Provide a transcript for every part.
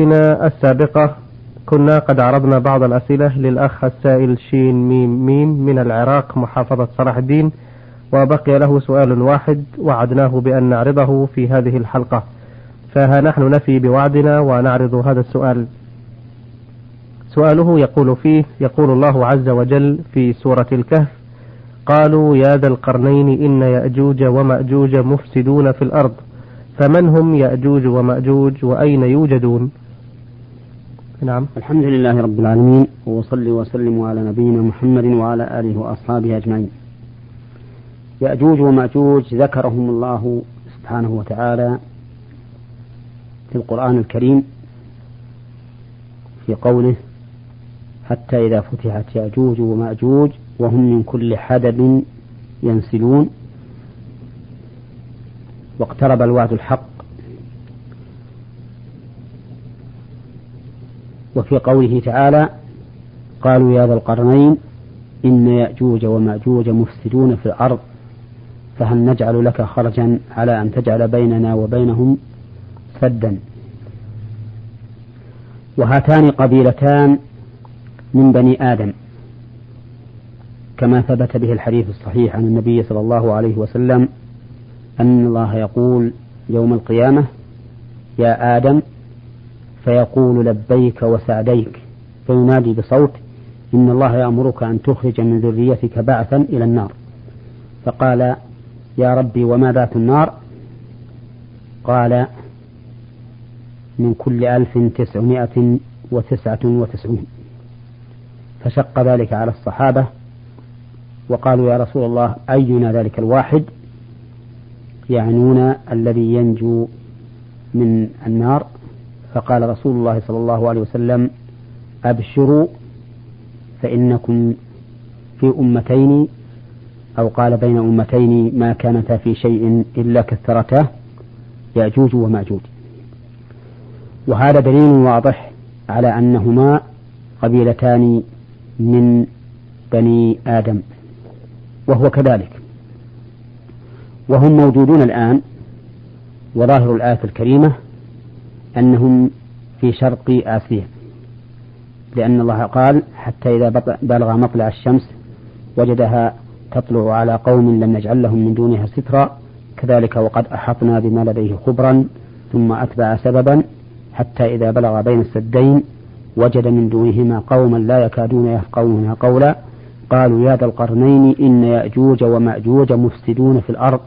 السابقة كنا قد عرضنا بعض الأسئلة للأخ السائل شين ميم ميم من العراق محافظة صلاح الدين وبقي له سؤال واحد وعدناه بأن نعرضه في هذه الحلقة. فها نحن نفي بوعدنا ونعرض هذا السؤال. سؤاله يقول فيه يقول الله عز وجل في سورة الكهف قالوا يا ذا القرنين إن يأجوج ومأجوج مفسدون في الأرض فمن هم يأجوج ومأجوج وأين يوجدون؟ نعم. الحمد لله رب العالمين وصلي وسلم على نبينا محمد وعلى آله وأصحابه أجمعين. يأجوج ومأجوج ذكرهم الله سبحانه وتعالى في القرآن الكريم في قوله حتى إذا فتحت يأجوج ومأجوج وهم من كل حدب ينسلون واقترب الوعد الحق وفي قوله تعالى قالوا يا ذا القرنين إن يأجوج ومأجوج مفسدون في الأرض فهل نجعل لك خرجا على أن تجعل بيننا وبينهم سدا؟ وهاتان قبيلتان من بني آدم كما ثبت به الحديث الصحيح عن النبي صلى الله عليه وسلم أن الله يقول يوم القيامة يا آدم فيقول لبيك وسعديك فينادي بصوت إن الله يأمرك أن تخرج من ذريتك بعثا إلى النار. فقال يا ربي وما ذات النار؟ قال من كل ألف تسعمائة وتسعة وتسعون فشق ذلك على الصحابة وقالوا يا رسول الله أينا ذلك الواحد؟ يعنون الذي ينجو من النار. فقال رسول الله صلى الله عليه وسلم أبشروا فإنكم في أمتين أو قال بين أمتين ما كانتا في شيء إلا كثرتاه يأجوج ومأجوج. وهذا دليل واضح على أنهما قبيلتان من بني آدم وهو كذلك. وهم موجودون الآن وظاهر الآية الكريمة أنهم في شرق آسيا لأن الله قال حتى إذا بلغ مطلع الشمس وجدها تطلع على قوم لم نجعل لهم من دونها سترا كذلك وقد أحطنا بما لديه خبرا ثم أتبع سببا حتى إذا بلغ بين السدين وجد من دونهما قوما لا يكادون يفقهون قولا قالوا يا ذا القرنين إن يأجوج ومأجوج مفسدون في الأرض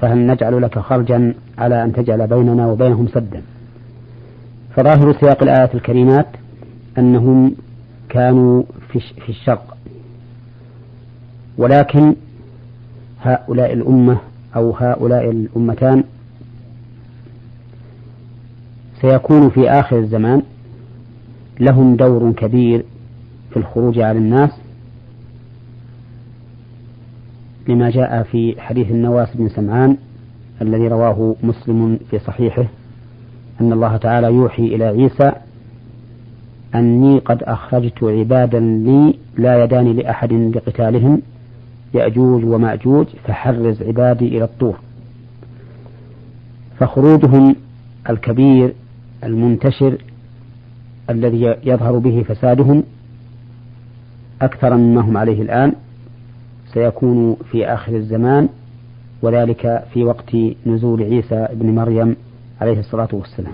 فهل نجعل لك خرجا على أن تجعل بيننا وبينهم سدا؟ فظاهر سياق الآيات الكريمات أنهم كانوا في الشرق. ولكن هؤلاء الأمة أو هؤلاء الأمتان سيكون في آخر الزمان لهم دور كبير في الخروج على الناس لما جاء في حديث النواس بن سمعان الذي رواه مسلم في صحيحه أن الله تعالى يوحي إلى عيسى أني قد أخرجت عبادا لي لا يدان لأحد لقتالهم يأجوج ومأجوج فحرز عبادي إلى الطور. فخروجهم الكبير المنتشر الذي يظهر به فسادهم أكثر مما هم عليه الآن سيكون في آخر الزمان وذلك في وقت نزول عيسى بن مريم عليه الصلاة والسلام.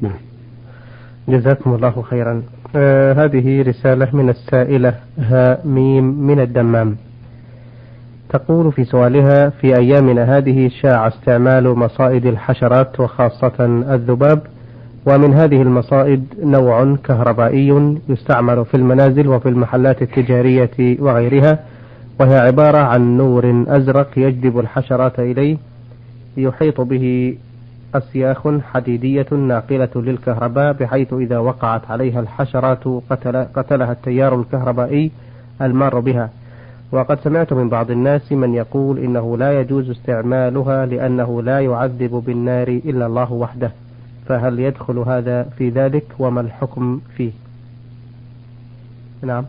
نعم. جزاكم الله خيرا. آه هذه رسالة من السائلة ها ميم من الدمام. تقول في سؤالها في أيامنا هذه شاع استعمال مصائد الحشرات وخاصة الذباب ومن هذه المصائد نوع كهربائي يستعمل في المنازل وفي المحلات التجارية وغيرها وهي عبارة عن نور أزرق يجذب الحشرات إليه يحيط به أسياخ حديدية ناقلة للكهرباء بحيث إذا وقعت عليها الحشرات قتل قتلها التيار الكهربائي المار بها. وقد سمعت من بعض الناس من يقول إنه لا يجوز استعمالها لأنه لا يعذب بالنار إلا الله وحده. فهل يدخل هذا في ذلك؟ وما الحكم فيه؟ نعم.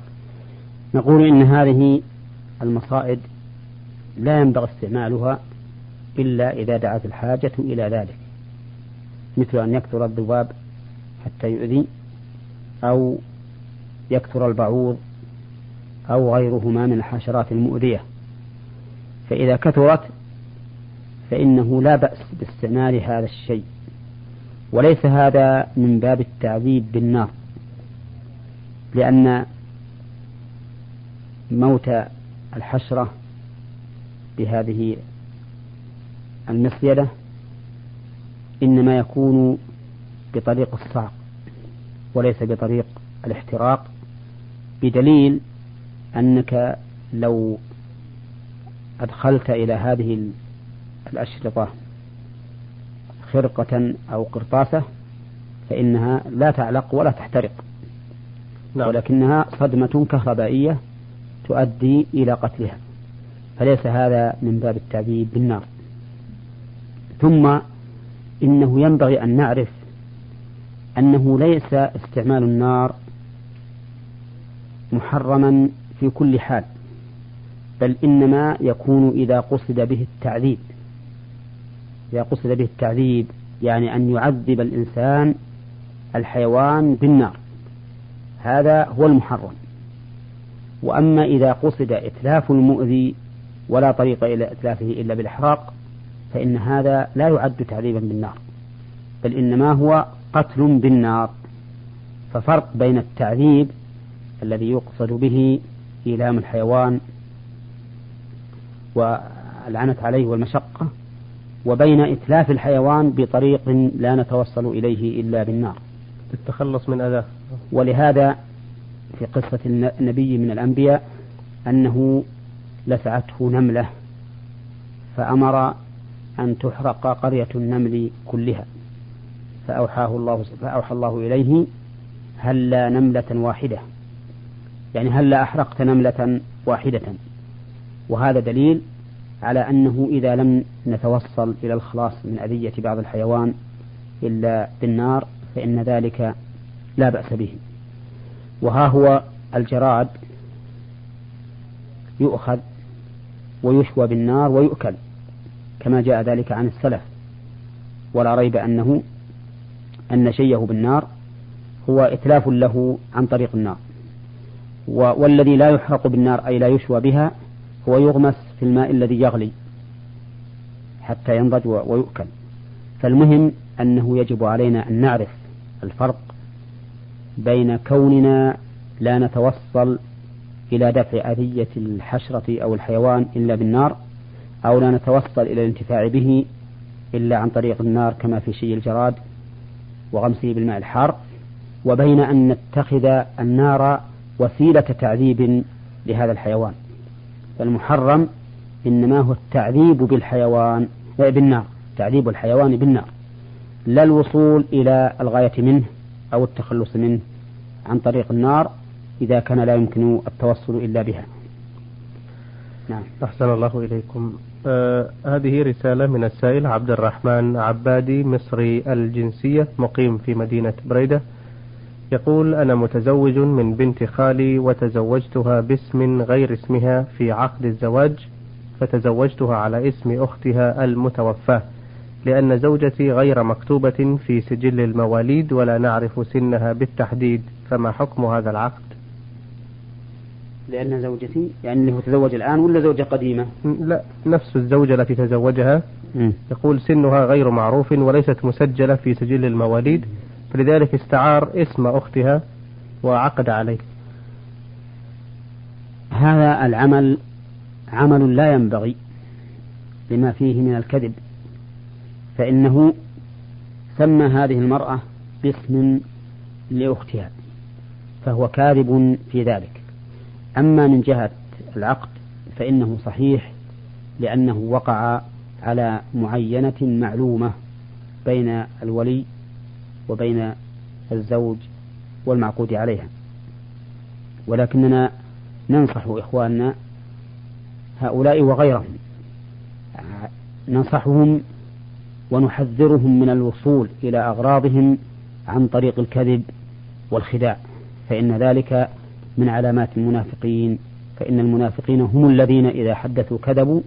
نقول إن هذه المصائد لا ينبغي استعمالها إلا إذا دعت الحاجة إلى ذلك. مثل أن يكثر الذباب حتى يؤذي أو يكثر البعوض أو غيرهما من الحشرات المؤذية. فإذا كثرت فإنه لا بأس باستعمال هذا الشيء. وليس هذا من باب التعذيب بالنار. لأن موت الحشرة بهذه المصيدة إنما يكون بطريق الصعق وليس بطريق الاحتراق بدليل أنك لو أدخلت إلى هذه الأشرطة خرقة أو قرطاسة فإنها لا تعلق ولا تحترق. نعم. ولكنها صدمة كهربائية تؤدي إلى قتلها. فليس هذا من باب التعذيب بالنار. ثم إنه ينبغي أن نعرف أنه ليس استعمال النار محرما في كل حال بل إنما يكون إذا قصد به التعذيب. إذا قصد به التعذيب يعني أن يعذب الإنسان الحيوان بالنار. هذا هو المحرم. وأما إذا قصد إتلاف المؤذي ولا طريق إلى إتلافه إلا بالإحراق فإن هذا لا يعد تعذيبا بالنار بل إنما هو قتل بالنار. ففرق بين التعذيب الذي يقصد به إيلام الحيوان والعنة عليه والمشقة وبين إتلاف الحيوان بطريق لا نتوصل إليه إلا بالنار. للتخلص من أذاه ولهذا في قصة النبي من الأنبياء أنه لسعته نملة فأمر أن تحرق قرية النمل كلها. فأوحاه الله فأوحى الله إليه هلا نملة واحدة؟ يعني هلا أحرقت نملة واحدة؟ وهذا دليل على أنه إذا لم نتوصل إلى الخلاص من أذية بعض الحيوان إلا بالنار فإن ذلك لا بأس به. وها هو الجراد يؤخذ ويشوى بالنار ويؤكل. كما جاء ذلك عن السلف. ولا ريب أنه أن شيه بالنار هو إتلاف له عن طريق النار. والذي لا يحرق بالنار أي لا يشوى بها هو يغمس في الماء الذي يغلي حتى ينضج ويؤكل. فالمهم أنه يجب علينا أن نعرف الفرق بين كوننا لا نتوصل إلى دفع أذية الحشرة أو الحيوان إلا بالنار أو لا نتوصل إلى الانتفاع به إلا عن طريق النار كما في شيء الجراد وغمسه بالماء الحار وبين أن نتخذ النار وسيلة تعذيب لهذا الحيوان. فالمحرم إنما هو التعذيب بالحيوان بالنار تعذيب الحيوان بالنار. لا الوصول إلى الغاية منه أو التخلص منه عن طريق النار إذا كان لا يمكن التوصل إلا بها. نعم. أحسن الله إليكم. آه هذه رسالة من السائل عبد الرحمن عبادي مصري الجنسية مقيم في مدينة بريدة. يقول أنا متزوج من بنت خالي وتزوجتها باسم غير اسمها في عقد الزواج فتزوجتها على اسم أختها المتوفاة لأن زوجتي غير مكتوبة في سجل المواليد ولا نعرف سنها بالتحديد فما حكم هذا العقد؟ لأن زوجتي يعني اللي هو تزوج الآن ولا زوجة قديمة؟ لا نفس الزوجة التي تزوجها. م. يقول سنها غير معروف وليست مسجلة في سجل المواليد فلذلك استعار اسم أختها وعقد عليه. هذا العمل عمل لا ينبغي لما فيه من الكذب فإنه سمى هذه المرأة باسم لأختها فهو كاذب في ذلك. أما من جهة العقد فإنه صحيح لأنه وقع على معينة معلومة بين الولي وبين الزوج والمعقود عليها. ولكننا ننصح إخواننا هؤلاء وغيرهم ننصحهم ونحذرهم من الوصول إلى أغراضهم عن طريق الكذب والخداع فإن ذلك من علامات المنافقين فإن المنافقين هم الذين إذا حدثوا كذبوا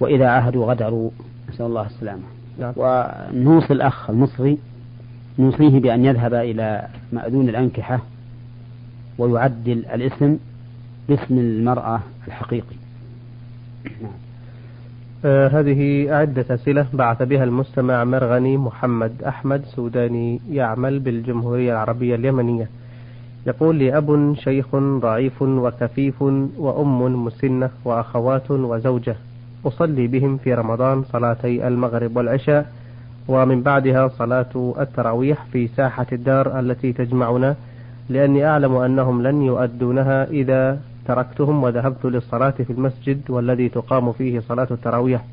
وإذا عاهدوا غدروا نسأل الله السلامة نعم. ونوصي الأخ المصري نوصيه بأن يذهب إلى مأذون الأنكحة ويعدل الاسم باسم المرأة الحقيقي نعم. آه هذه عدة أسئلة بعث بها المستمع مرغني محمد أحمد سوداني يعمل بالجمهورية العربية اليمنية يقول لي أب شيخ ضعيف وكفيف وأم مسنة وأخوات وزوجة أصلي بهم في رمضان صلاتي المغرب والعشاء ومن بعدها صلاة التراويح في ساحة الدار التي تجمعنا لأني أعلم أنهم لن يؤدونها إذا تركتهم وذهبت للصلاة في المسجد والذي تقام فيه صلاة التراويح.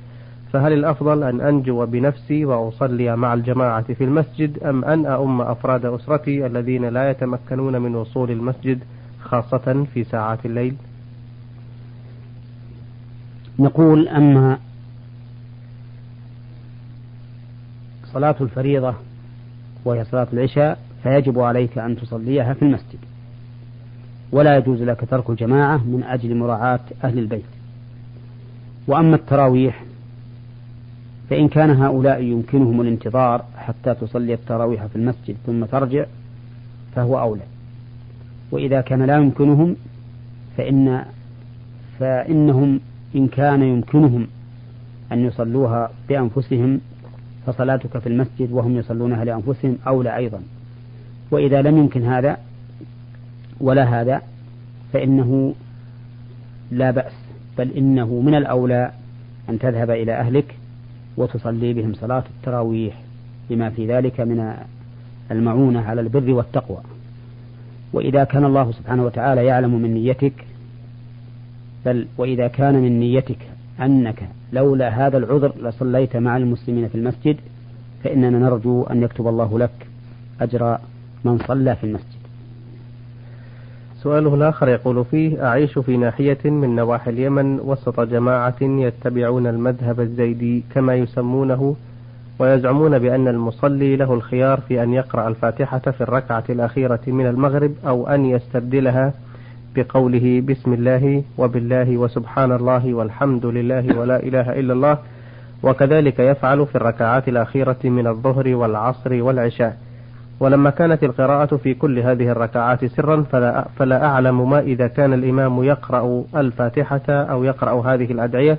فهل الأفضل أن أنجو بنفسي وأصلي مع الجماعة في المسجد أم أن أؤم أفراد أسرتي الذين لا يتمكنون من وصول المسجد خاصة في ساعات الليل؟ نقول أما صلاة الفريضة وهي صلاة العشاء فيجب عليك أن تصليها في المسجد. ولا يجوز لك ترك الجماعة من أجل مراعاة أهل البيت. وأما التراويح فإن كان هؤلاء يمكنهم الانتظار حتى تصلي التراويح في المسجد ثم ترجع فهو أولى. وإذا كان لا يمكنهم فإن فإنهم إن كان يمكنهم أن يصلوها بأنفسهم فصلاتك في المسجد وهم يصلونها لأنفسهم أولى أيضا. وإذا لم يمكن هذا ولا هذا فإنه لا بأس بل إنه من الأولى أن تذهب إلى أهلك وتصلي بهم صلاة التراويح بما في ذلك من المعونة على البر والتقوى. وإذا كان الله سبحانه وتعالى يعلم من نيتك بل وإذا كان من نيتك أنك لولا هذا العذر لصليت مع المسلمين في المسجد فإننا نرجو أن يكتب الله لك أجر من صلى في المسجد. سؤاله الآخر يقول فيه أعيش في ناحية من نواحي اليمن وسط جماعة يتبعون المذهب الزيدي كما يسمونه ويزعمون بأن المصلي له الخيار في أن يقرأ الفاتحة في الركعة الأخيرة من المغرب أو أن يستبدلها بقوله بسم الله وبالله وسبحان الله والحمد لله ولا إله إلا الله وكذلك يفعل في الركعات الأخيرة من الظهر والعصر والعشاء. ولما كانت القراءة في كل هذه الركعات سرا فلا, فلا أعلم ما إذا كان الإمام يقرأ الفاتحة أو يقرأ هذه الأدعية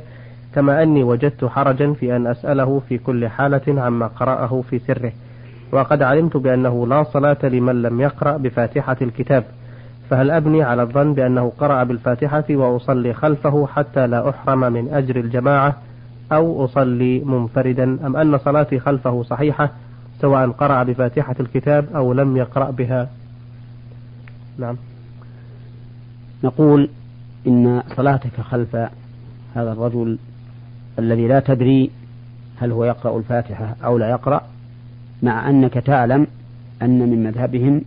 كما أني وجدت حرجا في أن أسأله في كل حالة عما قرأه في سره. وقد علمت بأنه لا صلاة لمن لم يقرأ بفاتحة الكتاب. فهل أبني على الظن بأنه قرأ بالفاتحة وأصلي خلفه حتى لا أحرم من أجر الجماعة أو أصلي منفردا أم أن صلاتي خلفه صحيحة سواء قرأ بفاتحة الكتاب أو لم يقرأ بها. نعم. نقول إن صلاتك خلف هذا الرجل الذي لا تدري هل هو يقرأ الفاتحة أو لا يقرأ مع أنك تعلم أن من مذهبهم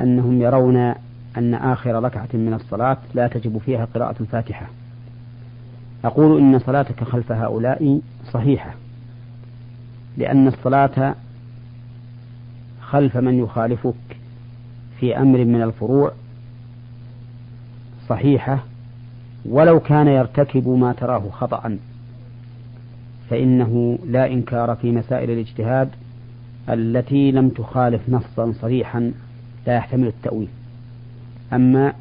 أنهم يرون أن آخر ركعة من الصلاة لا تجب فيها قراءة الفاتحة. أقول إن صلاتك خلف هؤلاء صحيحة لأن الصلاة خلف من يخالفك في أمر من الفروع صحيحة ولو كان يرتكب ما تراه خطأ فإنه لا إنكار في مسائل الاجتهاد التي لم تخالف نصا صريحا لا يحتمل التأويل. أما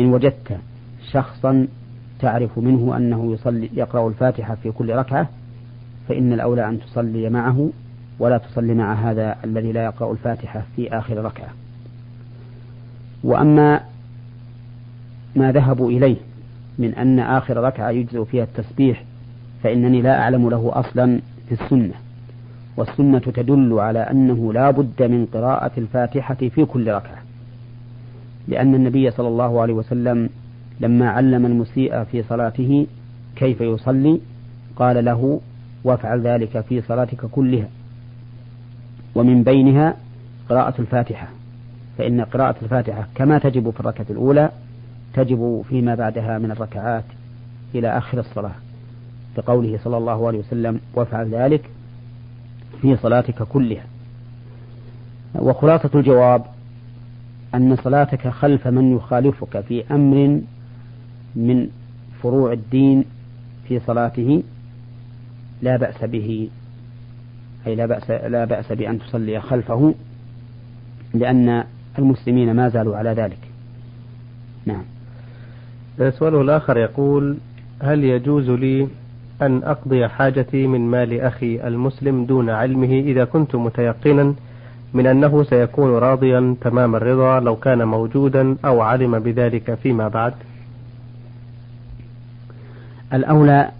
إن وجدت شخصا تعرف منه أنه يصلي يقرأ الفاتحة في كل ركعة فإن الأولى أن تصلي معه ولا تصلي مع هذا الذي لا يقرأ الفاتحة في آخر ركعة. وأما ما ذهبوا إليه من أن آخر ركعة يجزئ فيها التسبيح فإنني لا أعلم له أصلا في السنة. والسنة تدل على أنه لا بد من قراءة الفاتحة في كل ركعة. لأن النبي صلى الله عليه وسلم لما علم المسيء في صلاته كيف يصلي قال له وافعل ذلك في صلاتك كلها. ومن بينها قراءة الفاتحة. فإن قراءة الفاتحة كما تجب في الركعة الأولى تجب فيما بعدها من الركعات إلى آخر الصلاة. بقوله صلى الله عليه وسلم وافعل ذلك في صلاتك كلها. وخلاصة الجواب أن صلاتك خلف من يخالفك في أمر من فروع الدين في صلاته لا بأس به. أي لا بأس, لا بأس بأن تصلي خلفه لأن المسلمين ما زالوا على ذلك. نعم. سؤاله الآخر يقول هل يجوز لي أن أقضي حاجتي من مال أخي المسلم دون علمه إذا كنت متيقنا من أنه سيكون راضيا تمام الرضا لو كان موجودا أو علم بذلك فيما بعد؟ الأولى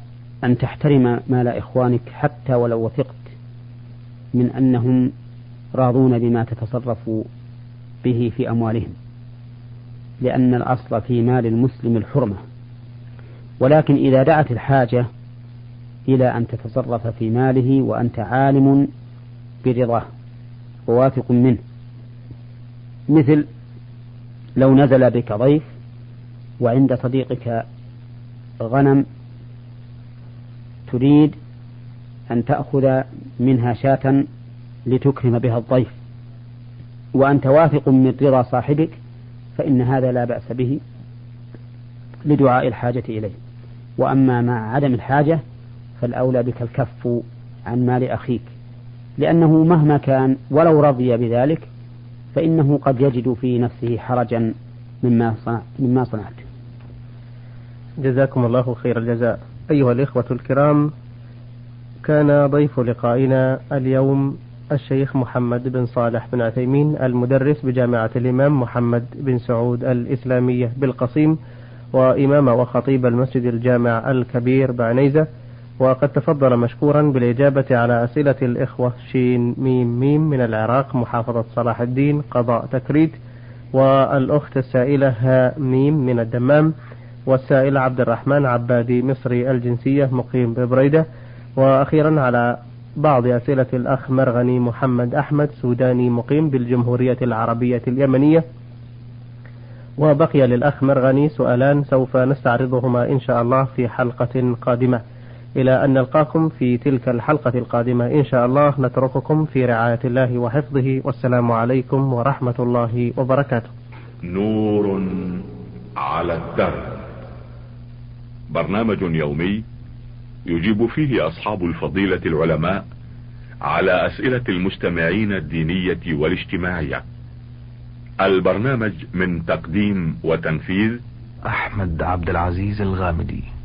أن تحترم مال إخوانك حتى ولو وثقت. من أنهم راضون بما تتصرف به في أموالهم لأن الأصل في مال المسلم الحرمة. ولكن إذا دعت الحاجة إلى أن تتصرف في ماله وأنت عالم برضاه وواثق منه. مثل لو نزل بك ضيف وعند صديقك غنم تريد أن تأخذ منها شاة لتكرم بها الضيف وأنت واثق من رضا صاحبك فإن هذا لا بأس به لدعاء الحاجة إليه وأما مع عدم الحاجة فالأولى بك الكف عن مال أخيك لأنه مهما كان ولو رضي بذلك فإنه قد يجد في نفسه حرجا مما صنعت مما صنعت. جزاكم الله خير الجزاء. أيها الإخوة الكرام كان ضيف لقائنا اليوم الشيخ محمد بن صالح بن عثيمين المدرس بجامعة الإمام محمد بن سعود الإسلامية بالقصيم وإمام وخطيب المسجد الجامع الكبير بعنيزة. وقد تفضل مشكورا بالإجابة على أسئلة الإخوة شين ميم ميم من العراق محافظة صلاح الدين قضاء تكريت. والأخت السائلة ها ميم من الدمام والسائل عبد الرحمن عبادي مصري الجنسية مقيم ببريدة. وأخيرا على بعض أسئلة الأخ مرغني محمد أحمد سوداني مقيم بالجمهورية العربية اليمنية. وبقي للأخ مرغني سؤالان سوف نستعرضهما إن شاء الله في حلقة قادمة. إلى أن نلقاكم في تلك الحلقة القادمة إن شاء الله نترككم في رعاية الله وحفظه. والسلام عليكم ورحمة الله وبركاته. نور على الدرب. برنامج يومي يجيب فيه أصحاب الفضيلة العلماء على أسئلة المستمعين الدينية والاجتماعية. البرنامج من تقديم وتنفيذ أحمد عبد العزيز الغامدي.